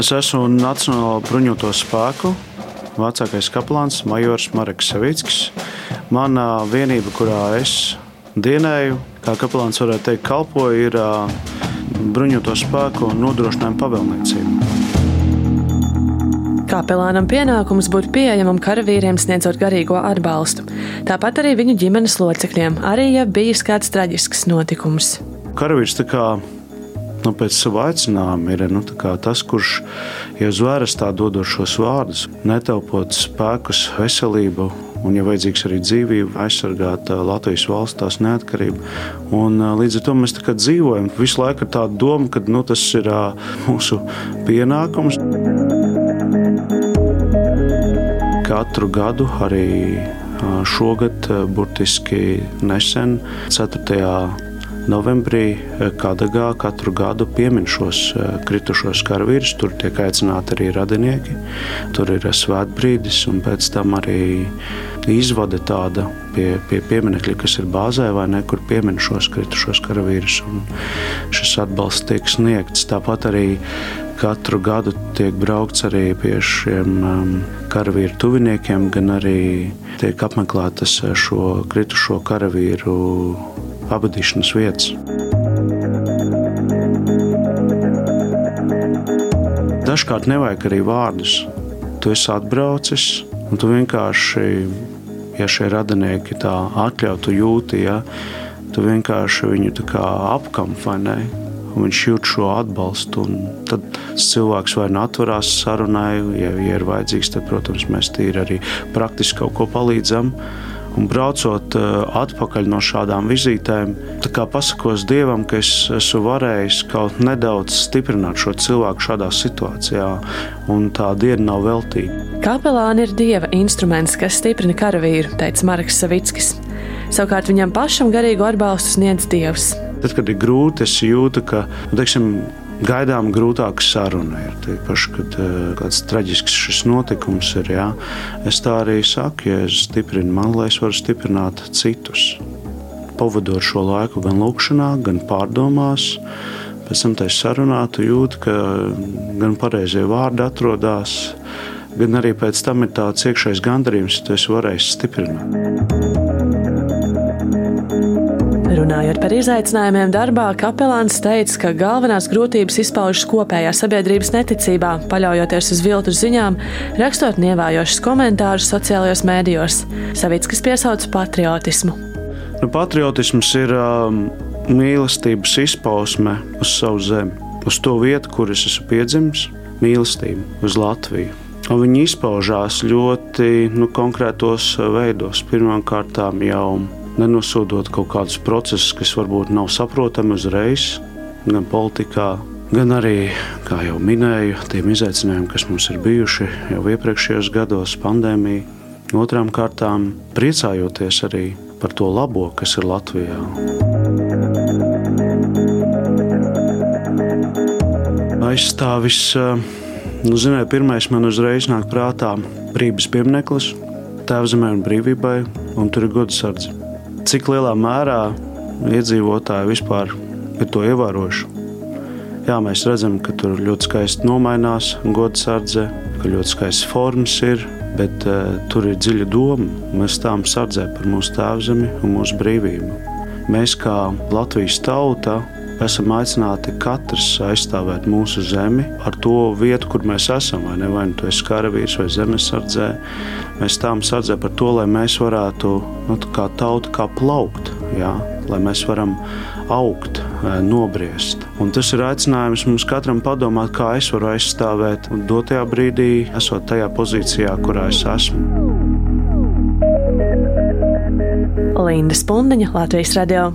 Es esmu Nacionālo bruņoto spēku vecākais kaplāns Majors Marks Savickis. Mana vienība, kurā es dienēju, kā kaplāns varētu teikt, kalpoju, ir bruņoto spēku nodrošinājuma pavēlniecība. Kapelānam pienākums būt pieejamam karavīriem, sniedzot garīgo atbalstu. Tāpat arī viņu ģimenes locekļiem, arī ja bijis kāds traģisks notikums. Karavīrs tā kā nu, pēc sava aicinājuma ir nu, tas, kurš jau zvēras tā dodošos vārdus, netelpot spēkus, veselību. Un, ja vajadzīgs arī dzīvību, aizsargāt Latvijas valsts tās neatkarību. Un, līdz ar to mēs dzīvojam visu laiku ar tādu domu, ka nu, tas ir mūsu pienākums. Katru gadu arī šogad, burtiski nesen, 4 novembrī eh, Kadagā katru gadu piemin šos eh, kritušos karavīrus. Tur tiek aicināti arī radinieki. Tur ir svētbrīdis un pēc tam arī izvade tāda pie, pie pieminiekļa, kas ir bāzē vai ne, kur piemin šos kritušos karavīrus. Šis atbalsts tiek sniegts. Tāpat arī katru gadu tiek braukts arī pie šiem um, karavīru tuviniekiem, gan arī tiek apmeklētas šo kritušo karavīru pavadīšanas vietas. Dažkārt nevajag arī vārdus. Tu esi atbraucis, un tu vienkārši, ja šie radinieki tā atļauj, tu jūti, ja, tu vienkārši viņu apkamp vai ne. Viņš jūt šo atbalstu, un tad cilvēks vai nu atverās sarunai, ja, ja ir vajadzīgs, tad, protams, mēs tīri arī praktiski kaut ko palīdzam. Un braucot eh, atpakaļ no šādām vizītēm, pasakos Dievam, ka es esmu varējis kaut nedaudz stiprināt šo cilvēku šādā situācijā, un tā diena nav veltīga. Kapelāni ir Dieva instruments, kas stiprina karavīru, teica Marks Savickis. Savukārt viņam pašam garīgu atbalstu sniedz Dievs. Tad, kad ir grūti, es jūtu, ka nu, teiksim, gaidām grūtāka saruna. Ir tīpaši, kad uh, kāds traģisks šis notikums ir. Jā. Es tā arī saku, ja es stiprinu man, lai es varu stiprināt citus. Pavadot šo laiku gan lūkšanā, gan pārdomās, pēc tam tajā sarunā tu jūti, ka gan pareizie vārdi atrodas, gan arī pēc tam ir tāds iekšējs gandarījums, ka tu esi varējis stiprināt. Runājot par izaicinājumiem darbā, kapelāns teica, ka galvenās grūtības izpaužas kopējā sabiedrības neticībā, paļaujoties uz viltu ziņām, rakstot nievājošus komentārus sociālajos mēdījos. Savickis piesauc patriotismu. Nu, patriotisms ir um, mīlestības izpausme uz savu zemi, uz to vietu, kur es esmu piedzimis, mīlestība uz Latviju. Un viņi izpaužās ļoti nu, konkrētos veidos. Pirmkārt, jau nenosodot kaut kādus procesus, kas varbūt nav saprotami uzreiz, gan politikā, gan arī, kā jau minēju, tiem izaicinājumiem, kas mums ir bijuši jau iepriekšējos gados, pandēmija. Otrām kārtām priecājoties arī par to labo, kas ir Latvijā. Aizstāvis, nu, zināju, pirmais man uzreiz nāk prātā brīvības piemineklis, tēvzemē un brīvībai, un tur ir godsardze cik lielā mērā iedzīvotāji vispār ir to ievērojuši. Jā, mēs redzam, ka tur ļoti skaisti nomainās godsardze, ka ļoti skaists formas ir, bet uh, tur ir dziļa doma. Mēs stāvam sardzē par mūsu tēvzemi un mūsu brīvību. Mēs kā Latvijas tauta esam aicināti katrs aizstāvēt mūsu zemi ar to vietu, kur mēs esam. Vai, ne? vai nu tas ir karavīrs vai zemesardzē. Mēs stāvam sardzē par to, lai mēs varētu nu, kā tauta kā plaukt, jā? lai mēs varam augt, nobriest. Un tas ir aicinājums mums katram padomāt, kā es varu aizstāvēt dotajā brīdī, esot tajā pozīcijā, kurā es esmu. Linda Spundiņa, Latvijas Radio.